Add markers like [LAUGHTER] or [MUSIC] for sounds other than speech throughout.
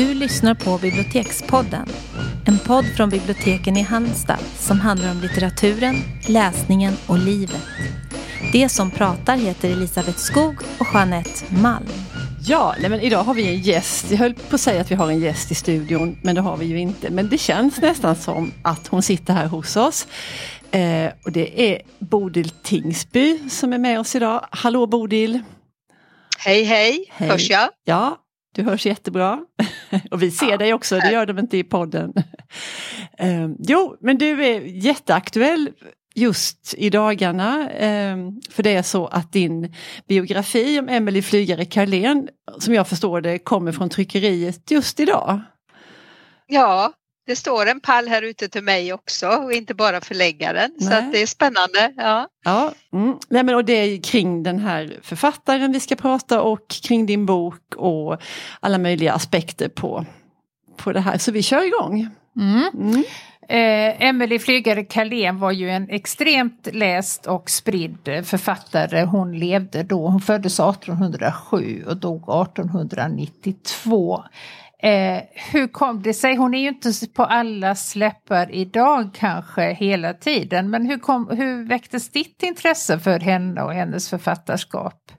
Du lyssnar på Bibliotekspodden. En podd från biblioteken i Halmstad som handlar om litteraturen, läsningen och livet. Det som pratar heter Elisabeth Skog och Jeanette Malm. Ja, nej men idag har vi en gäst. Jag höll på att säga att vi har en gäst i studion, men det har vi ju inte. Men det känns nästan som att hon sitter här hos oss. Eh, och det är Bodil Tingsby som är med oss idag. Hallå Bodil! Hej hej, hej. hörs jag? Ja, du hörs jättebra. [LAUGHS] Och vi ser ja, dig också, det gör de inte i podden. Um, [LAUGHS] jo, men du är jätteaktuell just i dagarna. Um, för det är så att din biografi om Emelie Flygare Carlén, som jag förstår det, kommer från tryckeriet just idag. Ja, det står en pall här ute till mig också och inte bara förläggaren. Nej. Så att det är spännande. Ja. Ja, mm. Nej, men och det är kring den här författaren vi ska prata och kring din bok och alla möjliga aspekter på, på det här. Så vi kör igång. Mm. Mm. Eh, Emelie Flygare Carlén var ju en extremt läst och spridd författare. Hon levde då, hon föddes 1807 och dog 1892. Eh, hur kom det sig? Hon är ju inte på alla släppar idag kanske hela tiden, men hur, kom, hur väcktes ditt intresse för henne och hennes författarskap?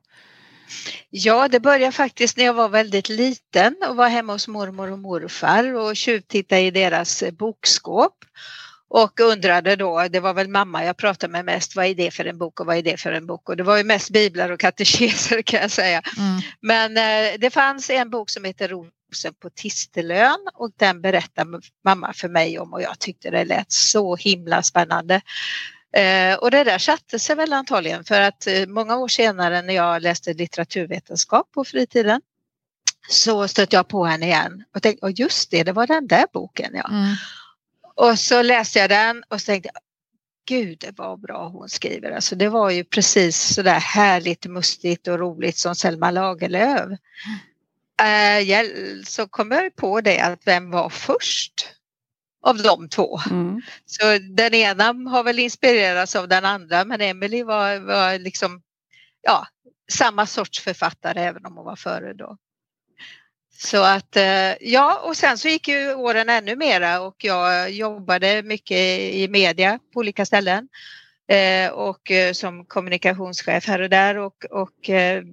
Ja, det började faktiskt när jag var väldigt liten och var hemma hos mormor och morfar och tjuvtittade i deras bokskåp och undrade då, det var väl mamma jag pratade med mest, vad är det för en bok och vad är det för en bok? Och det var ju mest biblar och katekeser kan jag säga. Mm. Men eh, det fanns en bok som heter Rosen på Tistelön och den berättade mamma för mig om och jag tyckte det lät så himla spännande. Eh, och det där satte sig väl antagligen för att eh, många år senare när jag läste litteraturvetenskap på fritiden så stötte jag på henne igen och tänkte, oh, just det, det var den där boken ja. Mm. Och så läste jag den och så tänkte gud vad bra hon skriver. Alltså det var ju precis sådär härligt, mustigt och roligt som Selma Lagerlöf. Mm. så kom jag på det att vem var först av de två? Mm. Så den ena har väl inspirerats av den andra men Emily var, var liksom ja, samma sorts författare även om hon var före då. Så att eh, ja, och sen så gick ju åren ännu mera och jag jobbade mycket i media på olika ställen eh, och eh, som kommunikationschef här och där och, och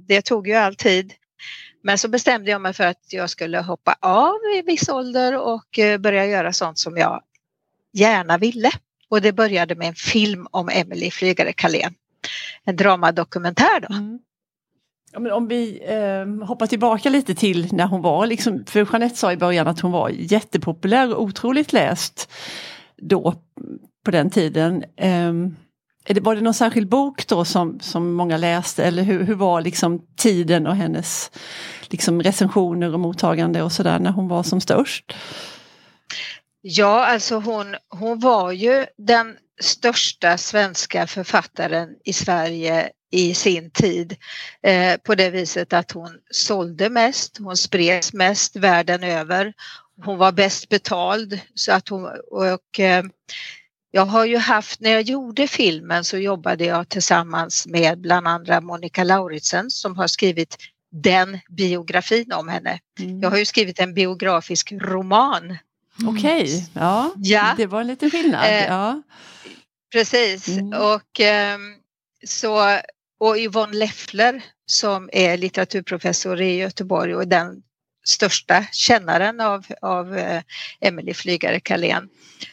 det tog ju all tid. Men så bestämde jag mig för att jag skulle hoppa av i viss ålder och eh, börja göra sånt som jag gärna ville. Och det började med en film om Emily Flygare Carlén. En dramadokumentär då. Mm. Ja, om vi eh, hoppar tillbaka lite till när hon var, liksom, för Jeanette sa i början att hon var jättepopulär och otroligt läst då på den tiden. Eh, var det någon särskild bok då som, som många läste eller hur, hur var liksom tiden och hennes liksom recensioner och mottagande och sådär när hon var som störst? Ja, alltså hon, hon var ju den största svenska författaren i Sverige i sin tid eh, på det viset att hon sålde mest, hon spreds mest världen över. Hon var bäst betald så att hon och eh, jag har ju haft, när jag gjorde filmen så jobbade jag tillsammans med bland andra Monica Lauritsen som har skrivit den biografin om henne. Mm. Jag har ju skrivit en biografisk roman. Okej, okay. ja, ja, det var lite skillnad. Eh, ja. Precis mm. och eh, så och Yvonne Leffler som är litteraturprofessor i Göteborg och den största kännaren av, av eh, Emelie Flygare Carlén.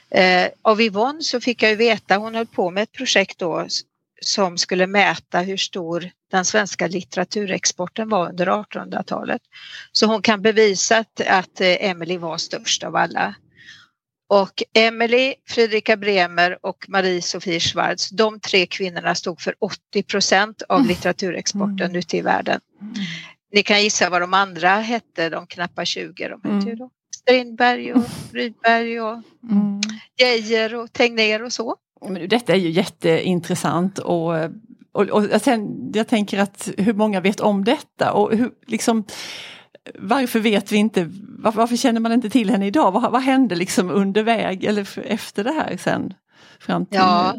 Eh, av Yvonne så fick jag ju veta, hon höll på med ett projekt då som skulle mäta hur stor den svenska litteraturexporten var under 1800-talet. Så hon kan bevisa att, att eh, Emelie var störst av alla. Och Emily, Fredrika Bremer och Marie-Sofie Schwarz, de tre kvinnorna stod för 80 procent av mm. litteraturexporten mm. ute i världen. Ni kan gissa vad de andra hette, de knappa 20. De hette mm. Strindberg och Rydberg och mm. Geijer och Tegnér och så. Men detta är ju jätteintressant och, och, och sen, jag tänker att hur många vet om detta och hur, liksom, varför vet vi inte, varför, varför, känner man inte till henne idag? Vad, vad hände liksom under väg eller efter det här sen? Fram till ja.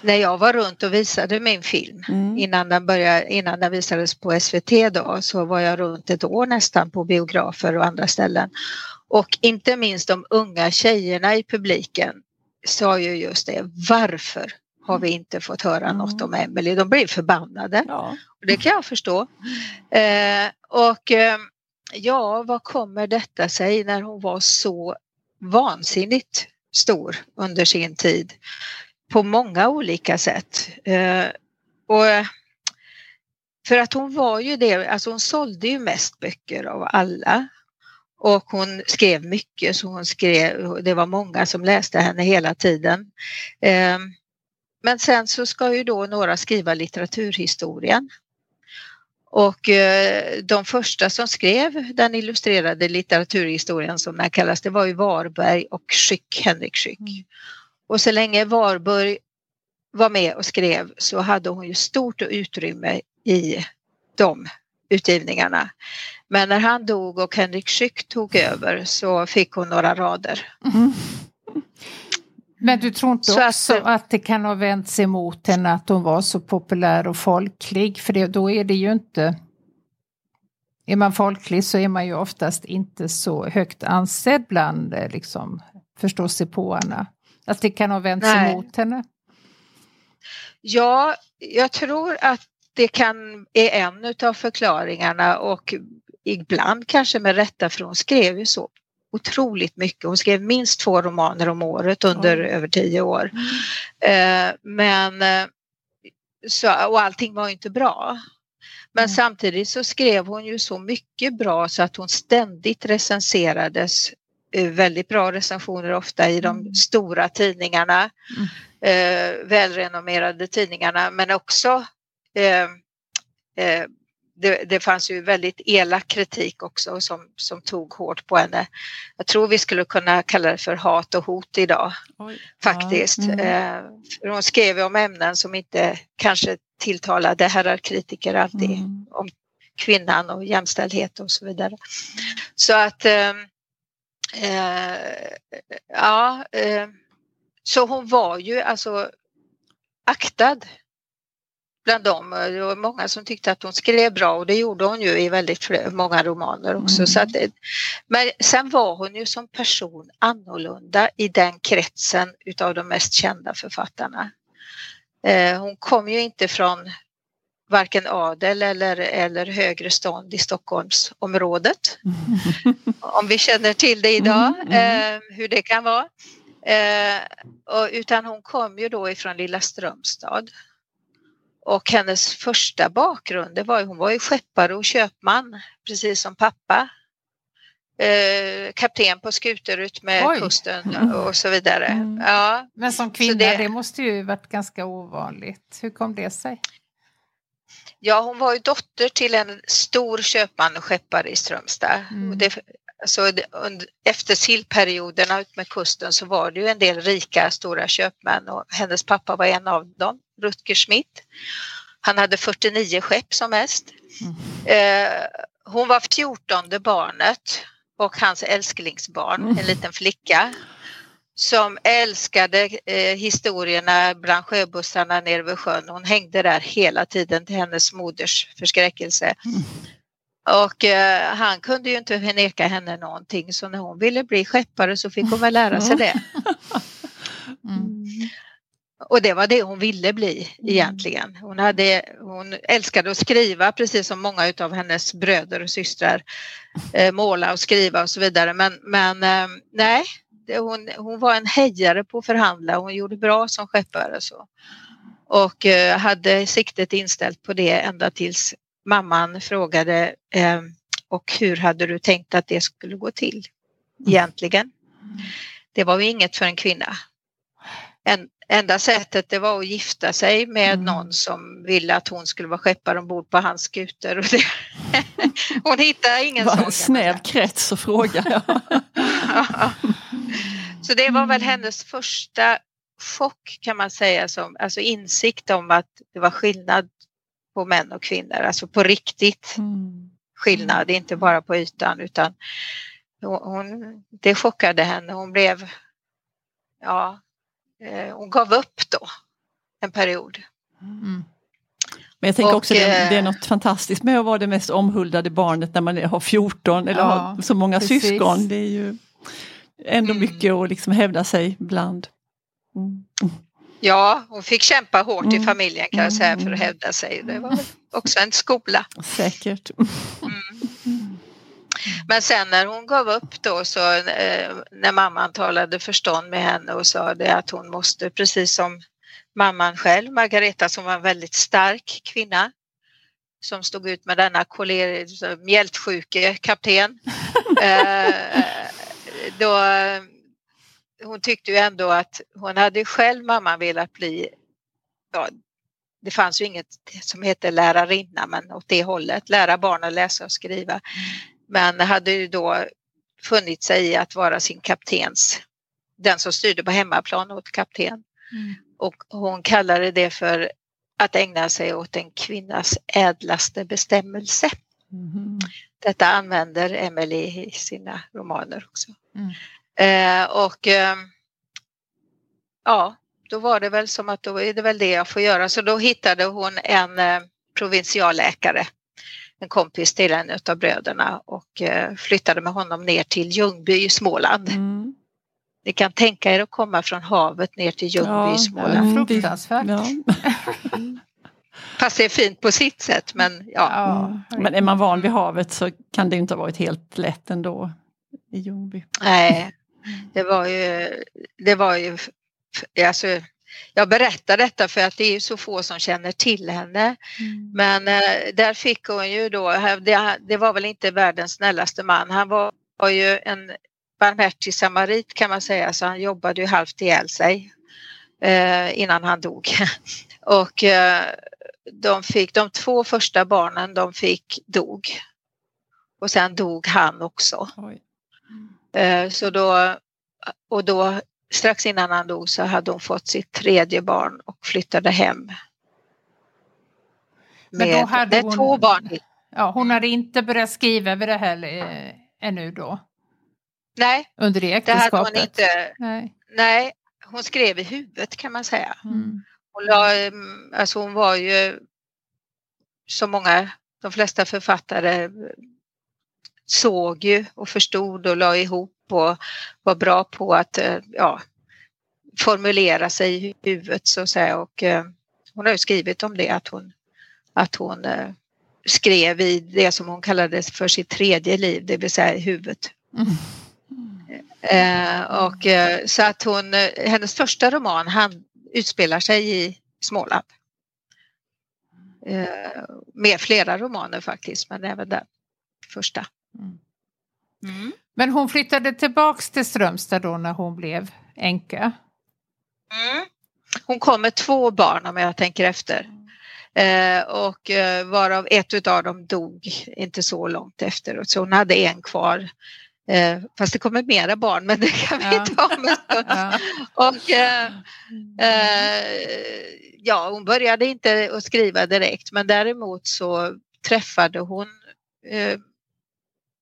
När jag var runt och visade min film Mm. innan, den började, innan den visades på SVT då så var jag runt ett år nästan på biografer och andra ställen. Och inte minst de unga tjejerna i publiken sa ju just det, varför har vi inte fått höra Mm. något om Emelie? De blev förbannade. Ja. Och Det kan jag förstå. Eh, och eh, ja, vad kommer detta sig när hon var så vansinnigt stor under sin tid på många olika sätt. Eh, och för att hon var ju det, alltså hon sålde ju mest böcker av alla. Och hon skrev mycket så hon skrev, det var många som läste henne hela tiden. Eh, men sen så ska ju då några skriva litteraturhistorien. Och eh, de första som skrev den illustrerade litteraturhistorien som den kallas, det var ju Varberg och Schyck, Henrik Schyck. Mm. Och så länge Varberg var med och skrev så hade hon ju stort utrymme i de utgivningarna. Men när han dog och Henrik Schyck tog över så fick hon några rader. Men du tror inte Så att- också att, det kan ha vänt sig mot henne att hon var så populär och folklig? För det, då är det ju inte... Är man folklig så är man ju oftast inte så högt ansedd bland eh, liksom, förståsigpåarna. Att det kan ha vänt sig Nej. mot henne? Ja, jag tror att det kan är en av förklaringarna och ibland kanske med rätta för hon skrev ju så otroligt mycket. Hon skrev minst två romaner om året under Oj. över tio år. Eh, men eh, så, och allting var inte bra. Men Mm. samtidigt så skrev hon ju så mycket bra så att hon ständigt recenserades. eh, Väldigt bra recensioner ofta i de Mm. stora tidningarna. Eh, välrenommerade tidningarna men också det, det fanns ju väldigt elak kritik också som, som tog hårt på henne. Jag tror vi skulle kunna kalla det för hat och hot idag Oj. faktiskt. Ja, mm. Eh, hon skrev om ämnen som inte kanske tilltalade herrarkritiker alltid. Mm. Om kvinnan och jämställdhet och så vidare. Så att eh, eh, ja, eh, så hon var ju alltså aktad bland dem. Det var många som tyckte att hon skrev bra och det gjorde hon ju i väldigt många romaner också. Mm. Så att, men sen var hon ju som person annorlunda i den kretsen utav de mest kända författarna. Eh, hon kom ju inte från varken adel eller, eller högre stånd i Stockholmsområdet. [LAUGHS] Om vi känner till det idag, Mm, mm. eh, hur det kan vara. Eh, utan hon kom ju då ifrån lilla Strömstad. Och hennes första bakgrund, det var ju, hon var ju skeppare och köpman, precis som pappa. Eh, kapten på skutor ut med Oj. kusten och så vidare. Mm. Ja, Men som kvinna, det- det... måste ju varit ganska ovanligt. Hur kom det sig? Ja, hon var ju dotter till en stor köpman och skeppare i Strömstad. Mm. Och det, så det, under, efter sillperioderna ut med kusten så var det ju en del rika stora köpmän och hennes pappa var en av dem, Rutger Schmidt. Han hade 49 skepp som mest. Eh, hon var fjortonde barnet och hans älsklingsbarn, Mm. en liten flicka som älskade eh, historierna bland sjöbussarna nere vid sjön. Hon hängde där hela tiden till hennes moders förskräckelse. Mm. Och eh, han kunde ju inte neka henne någonting så när hon ville bli skeppare så fick hon väl lära sig det. [LAUGHS] Mm. Och det var det hon ville bli egentligen. Hon, hade, hon älskade att skriva precis som många av hennes bröder och systrar. Eh, måla och skriva och så vidare. Men, men eh, nej, det, hon, hon var en hejare på att förhandla. Hon gjorde bra som skeppare. Så. Och eh, hade siktet inställt på det ända tills mamman frågade eh, och hur hade du tänkt att det skulle gå till egentligen? Det var ju inget för en kvinna. En, enda sättet det var att gifta sig med Mm. någon som ville att hon skulle vara skeppare ombord på hans skutor. Och det, [LAUGHS] hon hittade ingen sån. en snäv krets att fråga. Ja. [LAUGHS] [LAUGHS] Så det var väl hennes första chock kan man säga, som, alltså insikt om att det var skillnad på män och kvinnor, alltså på riktigt Mm. skillnad, inte bara på ytan utan hon, det chockade henne. Hon blev, ja, eh, hon gav upp då en period. Mm. Men jag tänker Och, också det, det är eh, något fantastiskt med att vara det mest omhuldade barnet när man har 14 eller Ja, har så många precis. syskon. Det är ju ändå Mm. mycket att liksom hävda sig bland. Mm. Ja, hon fick kämpa hårt i Mm. familjen kan jag säga för Mm. att hävda sig. Det var också en skola. Säkert. Men sen när hon gav upp då så eh, när mamman talade förstånd med henne och sa det att hon måste precis som mamman själv, Margareta som var en väldigt stark kvinna som stod ut med denna koler- mjältsjuke kapten. [LAUGHS] eh, då, hon tyckte ju ändå att hon hade själv mamman velat bli, ja, det fanns ju inget som hette lärarinna men åt det hållet, lära barnen läsa och skriva. Men hade ju då funnit sig i att vara sin kaptens, den som styrde på hemmaplan åt kapten. Mm. Och hon kallade det för att ägna sig åt en kvinnas ädlaste bestämmelse. Mhm. Detta använder Emily i sina romaner också. Mm. Eh, och eh, ja, då var det väl som att då är det väl det jag får göra. Så då hittade hon en eh, provinsialläkare, en kompis till en av bröderna och eh, flyttade med honom ner till Ljungby i Småland. Mm. Ni kan tänka er att komma från havet ner till Ljungby Ja, i Småland. Fruktansvärt. Ja. [LAUGHS] Fast det är fint på sitt sätt men ja. Ja, Mm. Men är man van vid havet så kan det inte ha varit helt lätt ändå i Ljungby. Nej, det var ju, det var ju, alltså, jag berättar detta för att det är ju så få som känner till henne. Mm. Men eh, där fick hon ju då, det, det var väl inte världens snällaste man, han var, var ju en barmhärtig samarit kan man säga, så han jobbade ju halvt ihjäl sig eh, innan han dog. [LAUGHS] Och eh, de fick, de två första barnen de fick dog. Och sen dog han också. Oj. Eh, Så då, och då strax innan han dog så hade hon fått sitt tredje barn och flyttade hem. Men då Med, hade hon- två barn. Ja, hon hade inte börjat skriva vid det här eh, ännu då, Nej, under det det hade hon inte. Nej. Nej, hon skrev i huvudet kan man säga. Mm. Hon, la, mm, alltså hon var ju som många, de flesta författare såg ju och förstod och la ihop och var bra på att eh, ja, formulera sig i huvudet så att säga. Och, eh, hon har ju skrivit om det att hon, att hon eh, skrev i det som hon kallade för sitt tredje liv, det vill säga i huvudet. Mm. Eh, och, så att hon, hennes första roman han utspelar sig i Småland. Med flera romaner faktiskt, men även den första. Mm. Mm. Men hon flyttade tillbaks till Strömstad då när hon blev änka. Mm. Hon kom med två barn om jag tänker efter. Eh, och eh, varav ett utav dem dog inte så långt efteråt, så hon hade en kvar. Eh, fast det kommer mera barn, men det kan vi Ja. ta [LAUGHS] om. Ja. Och, eh, eh, ja, hon började inte att skriva direkt men däremot så träffade hon eh,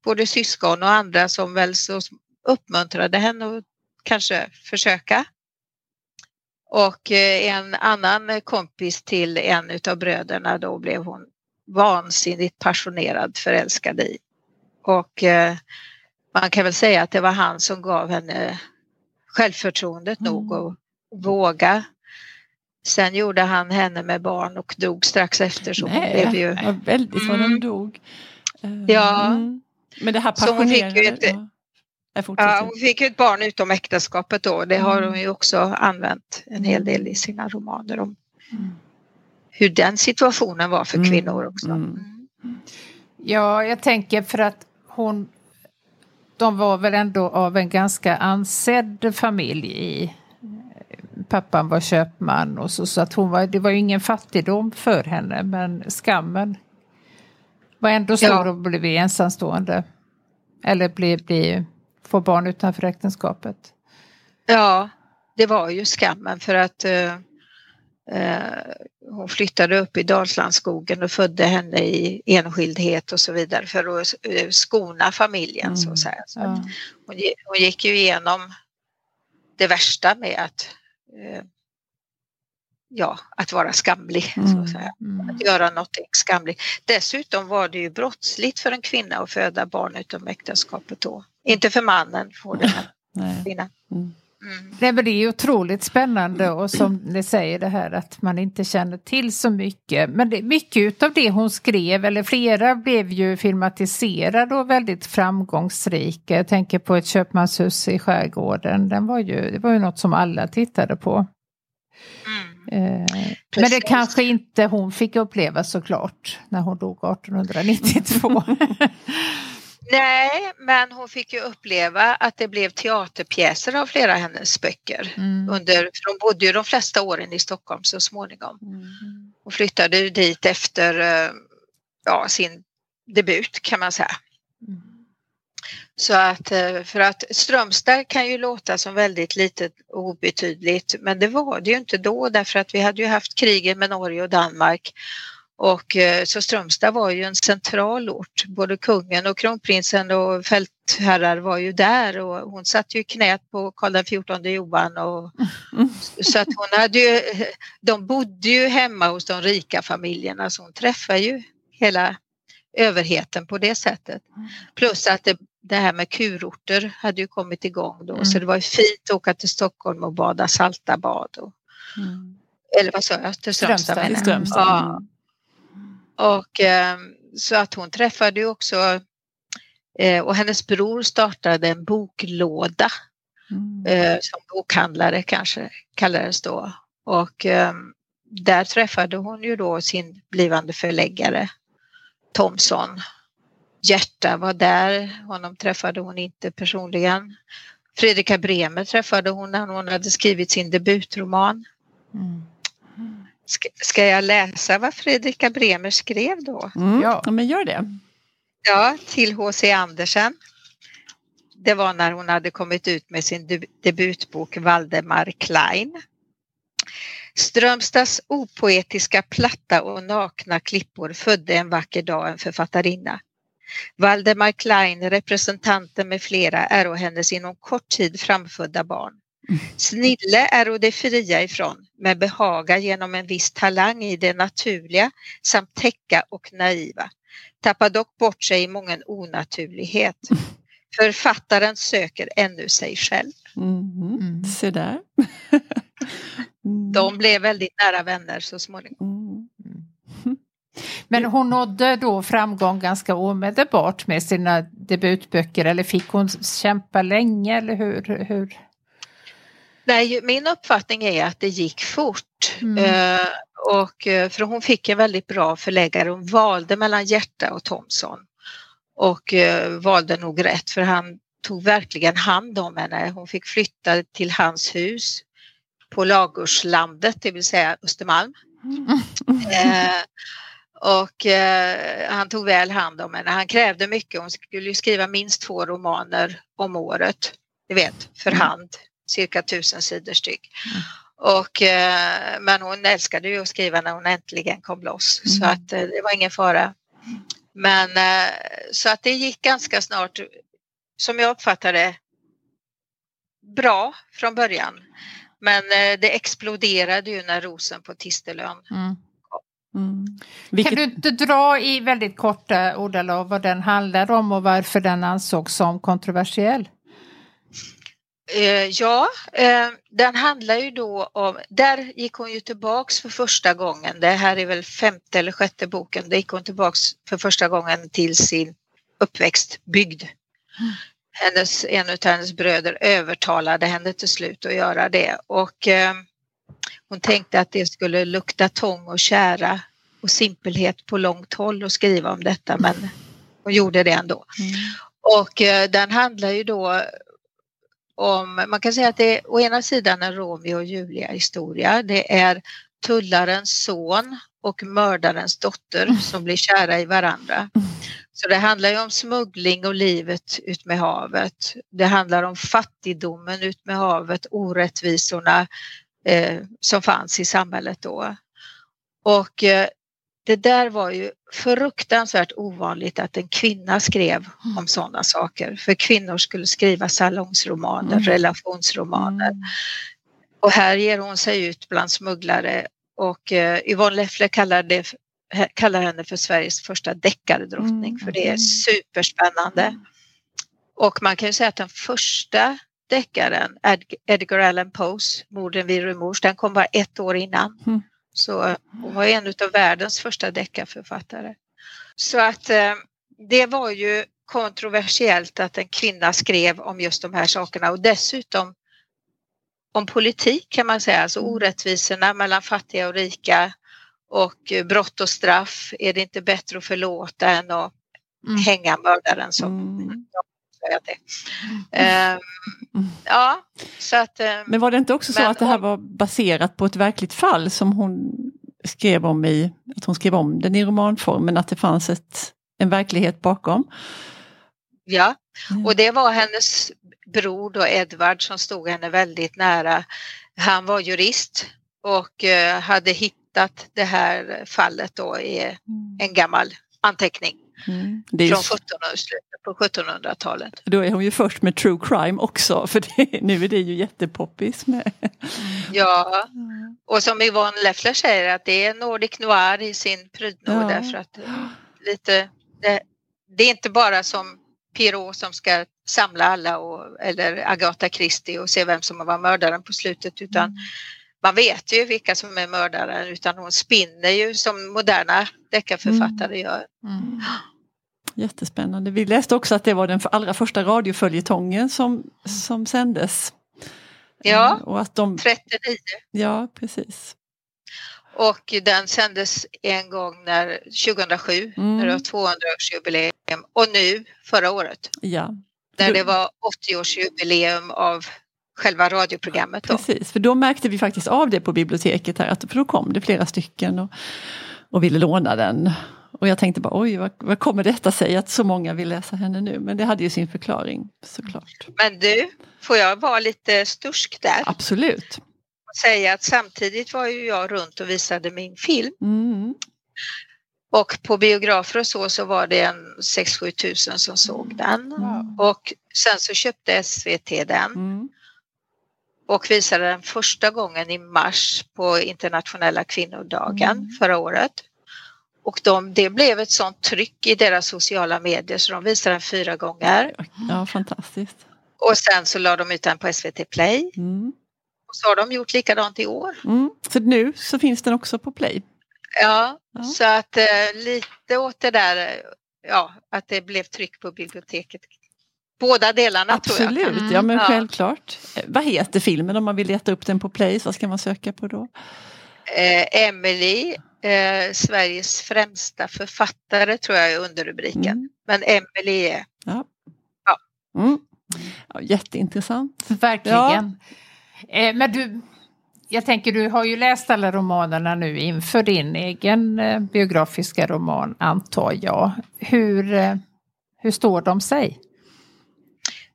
både syskon och andra som väl så uppmuntrade henne att kanske försöka. Och eh, en annan kompis till en utav bröderna då blev hon vansinnigt passionerad förälskad i. Och eh, man kan väl säga att det var han som gav henne självförtroendet Mm. nog att våga. Sen gjorde han henne med barn och dog strax efter så hon Nej, blev ju... väldigt vad Mm. dog. Eh, Ja. mm. Men det här Så hon fick ju passionerade... Ja, hon fick ju ett barn utom äktenskapet då. Det har Mm. hon ju också använt en hel del i sina romaner om Mm. hur den situationen var för Mm. kvinnor också. Mm. Mm. Ja, jag tänker för att hon... De var väl ändå av en ganska ansedd familj i... Pappan var köpman och så, så att hon var, det var ju ingen fattigdom för henne men skammen var ändå stor Ja. att bli ensamstående. Eller bli, bli, få barn utanför äktenskapet. Ja, det var ju skammen för att eh, eh, hon flyttade upp i Dalslandsskogen och födde henne i enskildhet och så vidare för att eh, skona familjen så Mm. att säga. Så att hon, hon gick ju igenom det värsta med att eh, ja, att vara skamlig. Så Mm. att, säga. Mm. att göra något skamligt. Dessutom var det ju brottsligt för en kvinna att föda barn utom äktenskapet då. Inte för mannen får det, men Nej. kvinnan. Mm. Mm. Nej, men det är ju otroligt spännande och som ni säger det här att man inte känner till så mycket. Men det, mycket av det hon skrev, eller flera, blev ju filmatiserade och väldigt framgångsrika. Jag tänker på ett köpmanshus i skärgården. Den var ju, det var ju något som alla tittade på. Mm. Men det kanske inte hon fick uppleva såklart när hon dog 1892. [LAUGHS] Nej, men hon fick ju uppleva att det blev teaterpjäser av flera av hennes böcker. Mm. Under, för hon bodde ju de flesta åren i Stockholm så småningom. Mm. Hon flyttade dit efter eh, ja, sin debut kan man säga. Mm. Så att eh, för att Strömstad kan ju låta som väldigt litet och obetydligt men det var det ju inte då därför att vi hade ju haft krigen med Norge och Danmark och eh, så Strömstad var ju en central ort. Både kungen och kronprinsen och fältherrar var ju där och hon satt ju i knät på Karl XIV Johan och [LAUGHS] så att hon hade ju, de bodde ju hemma hos de rika familjerna så hon träffade ju hela överheten på det sättet. Plus att det, det här med kurorter hade ju kommit igång då så Mm. det var ju fint att åka till Stockholm och bada salta bad. Och, Mm. eller vad sa jag? Till Strömstad Strömstad. Strömstad. Ja. Och eh, så att hon träffade ju också eh, och hennes bror startade en boklåda Mm. eh, som bokhandlare kanske kallades då. Och eh, där träffade hon ju då sin blivande förläggare Thomson. Hjärta var där, honom träffade hon inte personligen. Fredrika Bremer träffade hon när hon hade skrivit sin debutroman. Mm. Ska, ska jag läsa vad Fredrika Bremer skrev då? Mm. Ja. Ja. men gör det. Ja, till H.C. Andersen. Det var när hon hade kommit ut med sin deb- debutbok Valdemar Klein. Strömstads opoetiska platta och nakna klippor födde en vacker dag en författarinna. Valdemar Klein, representanten med flera, är hennes inom kort tid framfödda barn. Snille är det fria ifrån, men behaga genom en viss talang i det naturliga samt täcka och naiva tappar dock bort sig i mången onaturlighet. [LAUGHS] Författaren söker ännu sig själv. Mm. Mm. Se där. Mm. De blev väldigt nära vänner så småningom. Mm. Men hon nådde då framgång ganska omedelbart med sina debutböcker eller fick hon kämpa länge eller hur? hur? Nej, min uppfattning är att det gick fort. Mm. Eh, och, eh, för hon fick en väldigt bra förläggare. Hon valde mellan Hjärta och Thomson. Och eh, valde nog rätt för han tog verkligen hand om henne. Hon fick flytta till hans hus på Lagurslandet, det vill säga Östermalm. Eh, och eh, han tog väl hand om henne. Han krävde mycket. Hon skulle ju skriva minst två romaner om året. Du vet, för hand. Cirka tusen sidor styck. Och, eh, men hon älskade ju att skriva när hon äntligen kom loss. Så Mm. att eh, det var ingen fara. Men eh, så att det gick ganska snart, som jag uppfattade bra från början. Men eh, det exploderade ju när rosen på Tistelön Mm. Mm. Kan Vilket, du inte dra i väldigt korta ordalag vad den handlar om och varför den ansågs som kontroversiell? Eh, ja, eh, den handlar ju då om, där gick hon ju tillbaks för första gången, det här är väl femte eller sjätte boken, där gick hon tillbaks för första gången till sin uppväxtbygd. Hennes, en av hennes bröder övertalade henne till slut att göra det och eh, hon tänkte att det skulle lukta tång och kära och simpelhet på långt håll att skriva om detta men hon gjorde det ändå. Mm. Och eh, den handlar ju då om, man kan säga att det är å ena sidan en Romeo och Julia historia. Det är tullarens son och mördarens dotter som blir kära i varandra. Så det handlar ju om smuggling och livet ut med havet. Det handlar om fattigdomen ut med havet, orättvisorna eh, som fanns i samhället då. Och eh, det där var ju fruktansvärt ovanligt att en kvinna skrev om sådana saker. För kvinnor skulle skriva salongsromaner, Mm. relationsromaner. Mm. Och här ger hon sig ut bland smugglare och eh, Yvonne Leffler kallar, det, kallar henne för Sveriges första deckardrottning Mm, för det är mm. superspännande. Och man kan ju säga att den första deckaren, Ed- Edgar Allan Poes, Morden vid Rumors, den kom bara ett år innan. Mm. Så hon var en av världens första deckarförfattare. Så att eh, det var ju kontroversiellt att en kvinna skrev om just de här sakerna och dessutom om politik kan man säga, alltså Mm. orättvisorna mellan fattiga och rika och eh, brott och straff. Är det inte bättre att förlåta än att Mm. hänga mördaren som Mm. Säger det. Ehm, ja, så att... eh, Men var det inte också så att det här var baserat på ett verkligt fall som hon skrev om i, att hon skrev om den i romanform, men att det fanns ett, en verklighet bakom? Ja, Mm. och det var hennes bror då Edvard som stod henne väldigt nära. Han var jurist och eh, hade hittat det här fallet då i en gammal anteckning Mm. Det är från 1700, slutet på 1700-talet. då är hon ju först med true crime också, [LAUGHS] för det, nu är det ju jättepoppis med. [LAUGHS] Ja, och som Yvonne Leffler säger att det är Nordic Noir i sin prydnad Ja. därför att lite, det, det är inte bara som Pirot som ska samla alla och, eller Agatha Christie och se vem som var mördaren på slutet utan man vet ju vilka som är mördaren utan hon spinner ju som moderna deckarförfattare gör. Mm. Jättespännande. Vi läste också att det var den allra första radioföljetongen som, som sändes. Ja. Eh, Och att de, 39 ja, precis. och den sändes en gång när 2007 Mm. när det var 200-årsjubileum och nu förra året Ja, när det var 80-årsjubileum av själva radioprogrammet. Då. precis. För då märkte vi faktiskt av det på biblioteket här, att, för då kom det flera stycken och, och ville låna den. Och jag tänkte bara oj, vad, vad kommer detta sig att så många vill läsa henne nu? Men det hade ju sin förklaring såklart. Men du, får jag vara lite stursk där Absolut. och säga att samtidigt var ju jag runt och visade min film Mm. och på biografer och så så var det en 6-7 tusen som såg den Mm. och sen så köpte SVT den Mm. Och visade den första gången i mars på internationella kvinnodagen Mm. förra året. Och de, det blev ett sånt tryck i deras sociala medier så de visade den fyra gånger. Ja, fantastiskt. Och sen så la de ut den på SVT Play. Mm. Och så har de gjort likadant i år. Mm. Så nu så finns den också på Play. Ja, Ja. så att eh, lite åt det där, eh, ja, att det blev tryck på biblioteket. Båda delarna tror jag. Absolut, Mm. ja men Ja. självklart. Eh, Vad heter filmen om man vill leta upp den på Play? Så vad ska man söka på då? Eh, Emily, eh, Sveriges främsta författare tror jag är underrubriken. Mm. Men Emily är Ja. Ja. Mm. Ja, jätteintressant. Verkligen. Eh, men du, jag tänker du har ju läst alla romanerna nu inför din egen eh, biografiska roman antar jag. Hur, eh, hur står de sig?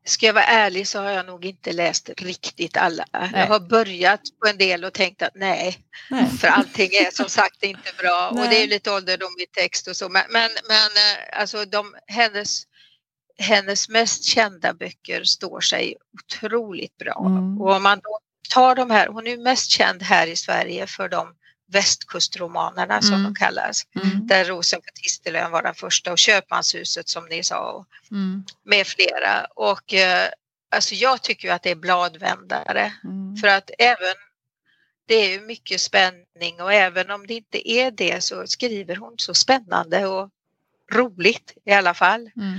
Ska jag vara ärlig så har jag nog inte läst riktigt alla. Nej. Jag har börjat på en del och tänkt att nej, Nej. för allting är som sagt inte bra [LAUGHS] och Nej. det är lite ålderdomlig text och så. Men, men, men eh, alltså de, hennes, hennes mest kända böcker står sig otroligt bra. Mm. Och om man då tar de här, hon är mest känd här i Sverige för de västkustromanerna som Mm. de kallas. Mm. Där Rosen på Tistelön var den första och Köpmanshuset som ni sa. Mm. med flera. Och eh, alltså jag tycker ju att det är bladvändare. Mm. För att även det är ju mycket spänning och även om det inte är det så skriver hon så spännande och roligt i alla fall. Mm.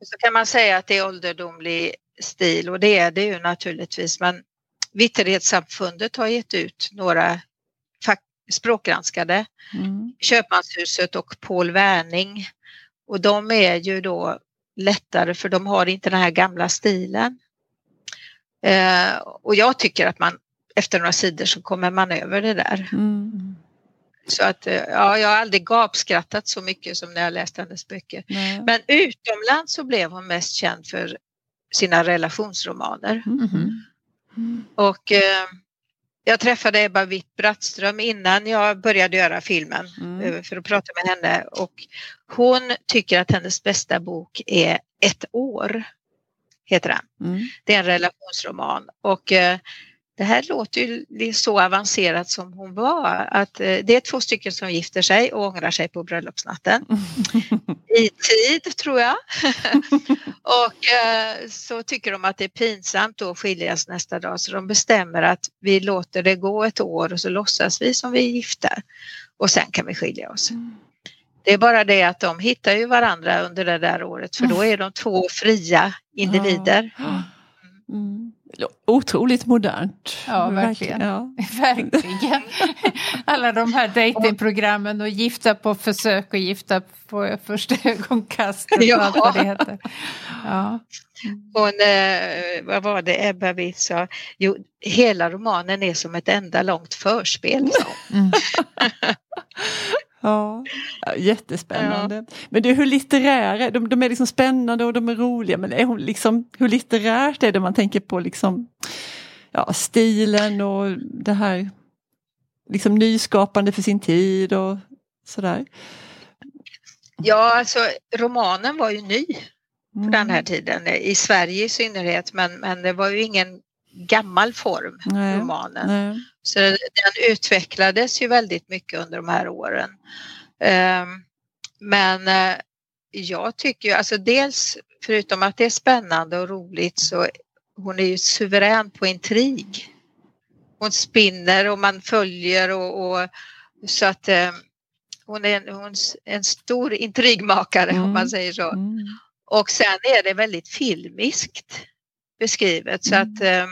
Och så kan man säga att det är ålderdomlig stil och det är det ju naturligtvis men Vitterhetssamfundet har gett ut några språkgranskade Mm. Köpmanshuset och Paul Werning. Och de är ju då lättare för de har inte den här gamla stilen. Eh, och jag tycker att man efter några sidor så kommer man över det där. Mm. Så att eh, ja, jag har aldrig gapskrattat så mycket som när jag läste hennes böcker. Nej. Men utomlands så blev hon mest känd för sina relationsromaner. Mm. Och eh, jag träffade Ebba Witt-Brattström innan jag började göra filmen Mm. eh, för att prata med henne och hon tycker att hennes bästa bok är Ett år. Heter den. Mm. Det är en relationsroman och eh, det här låter ju så avancerat som hon var. Att eh, det är två stycken som gifter sig och ångrar sig på bröllopsnatten. [LAUGHS] I tid tror jag. [LAUGHS] och eh, så tycker de att det är pinsamt att skiljas nästa dag så de bestämmer att vi låter det gå ett år och så låtsas vi som vi är gifta och sen kan vi skilja oss. Mm. Det är bara det att de hittar ju varandra under det där året för då är de två fria individer. [GASPS] Mm. Otroligt modernt. Ja, verkligen. Ja. [LAUGHS] verkligen. Alla de här datingprogrammen och gifta på försök och gifta på första ögonkastet. Ja. allt vad det heter. Ja. Hon, eh, vad var det Ebba Witt sa? Jo, hela romanen är som ett enda långt förspel. Mm. [LAUGHS] Ja, jättespännande. Ja. Men du, hur litterära, de, de är liksom spännande och de är roliga men är hon liksom, hur litterärt är det man tänker på liksom ja, stilen och det här liksom nyskapande för sin tid och sådär? Ja, alltså romanen var ju ny på mm. den här tiden, i Sverige i synnerhet men, men det var ju ingen gammal form, nej, romanen. Nej. Så den utvecklades ju väldigt mycket under de här åren. Ehm, men eh, jag tycker ju, alltså dels förutom att det är spännande och roligt så hon är ju suverän på intrig. Hon spinner och man följer och, och så att eh, hon är en, hon en stor intrigmakare mm. om man säger så. Mm. Och sen är det väldigt filmiskt beskrivet så att mm. eh,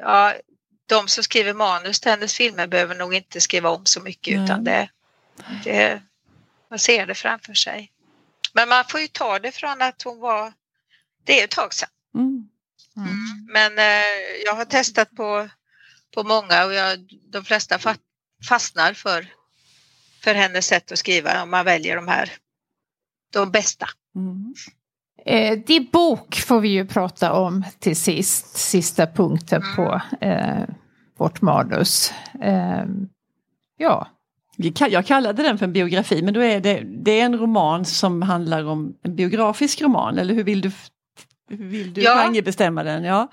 ja, de som skriver manus till hennes filmer behöver nog inte skriva om så mycket mm. utan det, det, man ser det framför sig. Men man får ju ta det från att hon var, det är ett tag sedan. Mm. Mm. Men eh, jag har testat på, på många och jag, de flesta fastnar för, för hennes sätt att skriva om man väljer de här, de bästa. Mm. Eh, din bok får vi ju prata om till sist, sista punkten på eh, vårt manus. Eh, ja. Jag kallade den för en biografi men då är det, det är en roman som handlar om en biografisk roman eller hur vill du, hur vill du ja. bestämma den? Ja.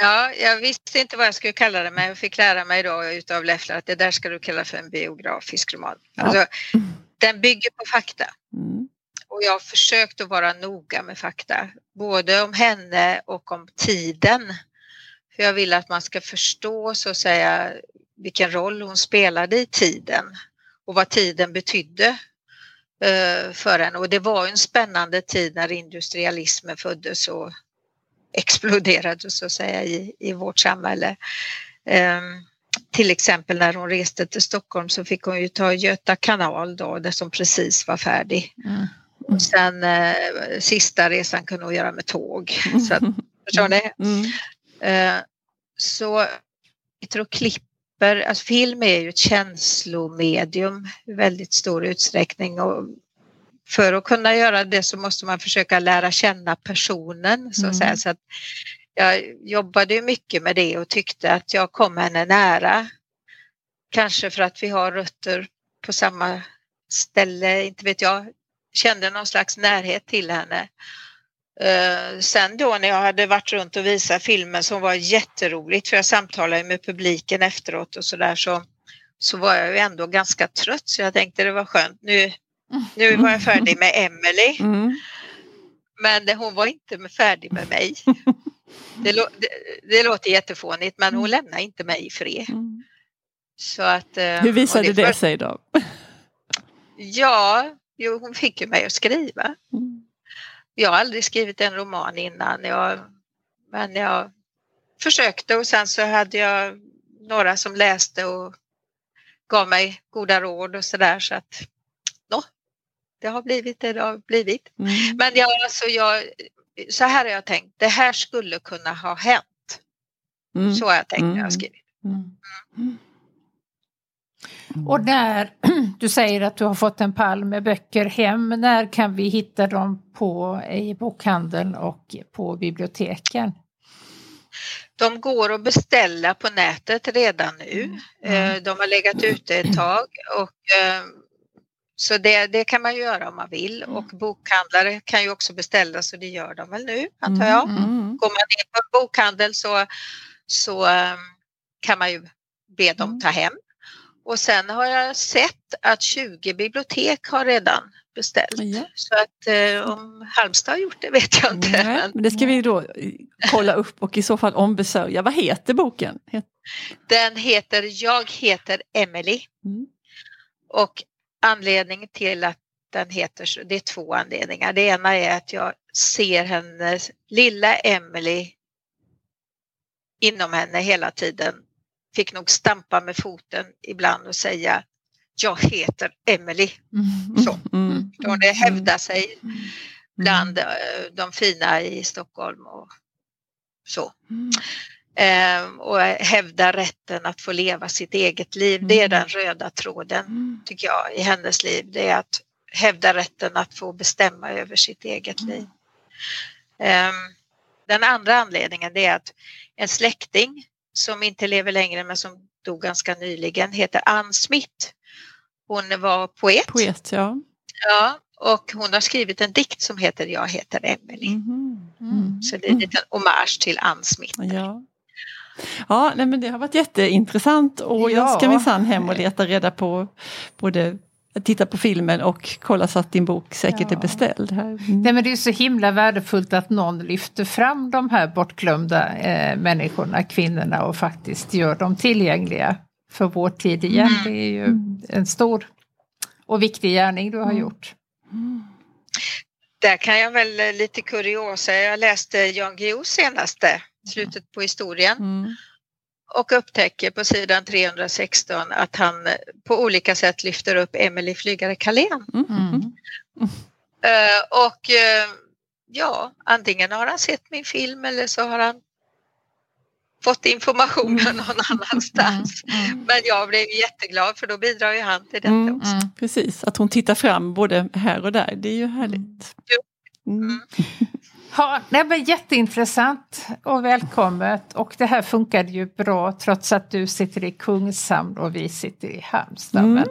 Ja, jag visste inte vad jag skulle kalla det men jag fick lära mig då utav Leffler att det där ska du kalla för en biografisk roman. Ja. Alltså, den bygger på fakta. Mm. Och jag har försökt att vara noga med fakta, både om henne och om tiden. För jag vill att man ska förstå så att säga vilken roll hon spelade i tiden och vad tiden betydde eh, för henne. Och det var en spännande tid när industrialismen föddes och exploderade så att säga i, i vårt samhälle. Um, till exempel när hon reste till Stockholm så fick hon ju ta Göta kanal då, det som precis var färdig. Mm. Och sen eh, sista resan kunde hon göra med tåg. Så att, förstår ni? [LAUGHS] Mm. Eh, så och klipper, alltså film är ju ett känslomedium i väldigt stor utsträckning och för att kunna göra det så måste man försöka lära känna personen så att mm. Så att jag jobbade mycket med det och tyckte att jag kom henne nära. Kanske för att vi har rötter på samma ställe, inte vet jag kände någon slags närhet till henne. Uh, sen då när jag hade varit runt och visat filmen som var jätteroligt för jag samtalade med publiken efteråt och sådär så, så var jag ju ändå ganska trött så jag tänkte det var skönt. Nu, nu var jag färdig med Emelie. [LAUGHS] Mm. Men hon var inte färdig med mig. [LAUGHS] Det, det, det låter jättefånigt men hon lämnar inte mig i fred. Mm. Så att, uh, Hur visade det, det sig då? Ja, Jo, hon fick ju mig att skriva. Mm. Jag har aldrig skrivit en roman innan, jag, men jag försökte och sen så hade jag några som läste och gav mig goda råd och sådär så att no, det har blivit det det har blivit. Mm. Men jag, alltså jag, så här har jag tänkt, det här skulle kunna ha hänt. Mm. Så har jag tänkt när jag har mm. skrivit. Mm. Mm. Mm. Och när [CLEARS THROAT] du säger att du har fått en pall med böcker hem, när kan vi hitta dem på, i bokhandeln och på biblioteken? De går att beställa på nätet redan nu. Mm. mm. Eh, de har legat ute ett tag och eh, så det, det kan man göra om man vill mm. och bokhandlare kan ju också beställa så det gör de väl nu antar jag. Mm. Går man in på en bokhandel så så um, kan man ju be dem Mm. ta hem. Och sen har jag sett att 20 bibliotek har redan beställt. Ja. Så att eh, om Halmstad har gjort det vet jag inte. Nej, Men det ska vi då eh, kolla upp och i så fall ombesörja. Vad heter boken? Den heter Jag heter Emily Mm. och anledningen till att den heter så, det är två anledningar. Det ena är att jag ser hennes lilla Emily inom henne hela tiden. Fick nog stampa med foten ibland och säga Jag heter Emily. Så. Mm. Då det hävdar sig Mm. bland eh, de fina i Stockholm och så. Mm. Eh, och hävda rätten att få leva sitt eget liv. Det är Mm. den röda tråden Mm. tycker jag i hennes liv. Det är att hävda rätten att få bestämma över sitt eget Mm. liv. Eh, den andra anledningen är att en släkting som inte lever längre men som dog ganska nyligen heter Ann Smith. Hon var poet. Poet, ja. Ja, och hon har skrivit en dikt som heter Jag heter Emily. Mhm. Mm. Så det är en liten hommage till Ann Smith. Ja. Ja, nej, men det har varit jätteintressant och jag ska minsann hem och leta reda på både titta på filmen och kolla så att din bok säkert Ja. är beställd. Här. Mm. Nej, men det är så himla värdefullt att någon lyfter fram de här bortglömda eh, människorna, kvinnorna och faktiskt gör dem tillgängliga för vår tid igen. Mm. Det är ju en stor och viktig gärning du har Mm. gjort. Där kan jag väl eh, lite kuriosa. Jag läste Jan Guillous senaste, Slutet på historien, Mm. Och upptäcker på sidan 316 att han eh, på olika sätt lyfter upp Emily Flygare Carlén. Mm. Mm. Eh, Och eh, ja, antingen har han sett min film eller så har han fått informationen någon annanstans. Mm. Men jag blev jätteglad för då bidrar ju han till detta Mm. också. Mm. Precis, att hon tittar fram både här och där, det är ju härligt. Mm. Ja, nej, men jätteintressant och välkommet. Och det här funkade ju bra trots att du sitter i Kungshamn och vi sitter i Halmstad. Mm. Mm,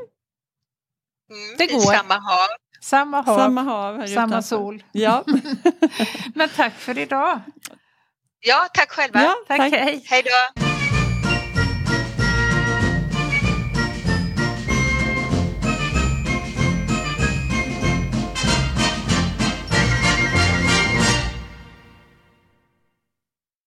Det i går. samma hav. samma hav, Samma hav samma sol. Ja, [LAUGHS] [LAUGHS] Men tack för idag. Ja, tack själva. ja Tack, hej. Hej då!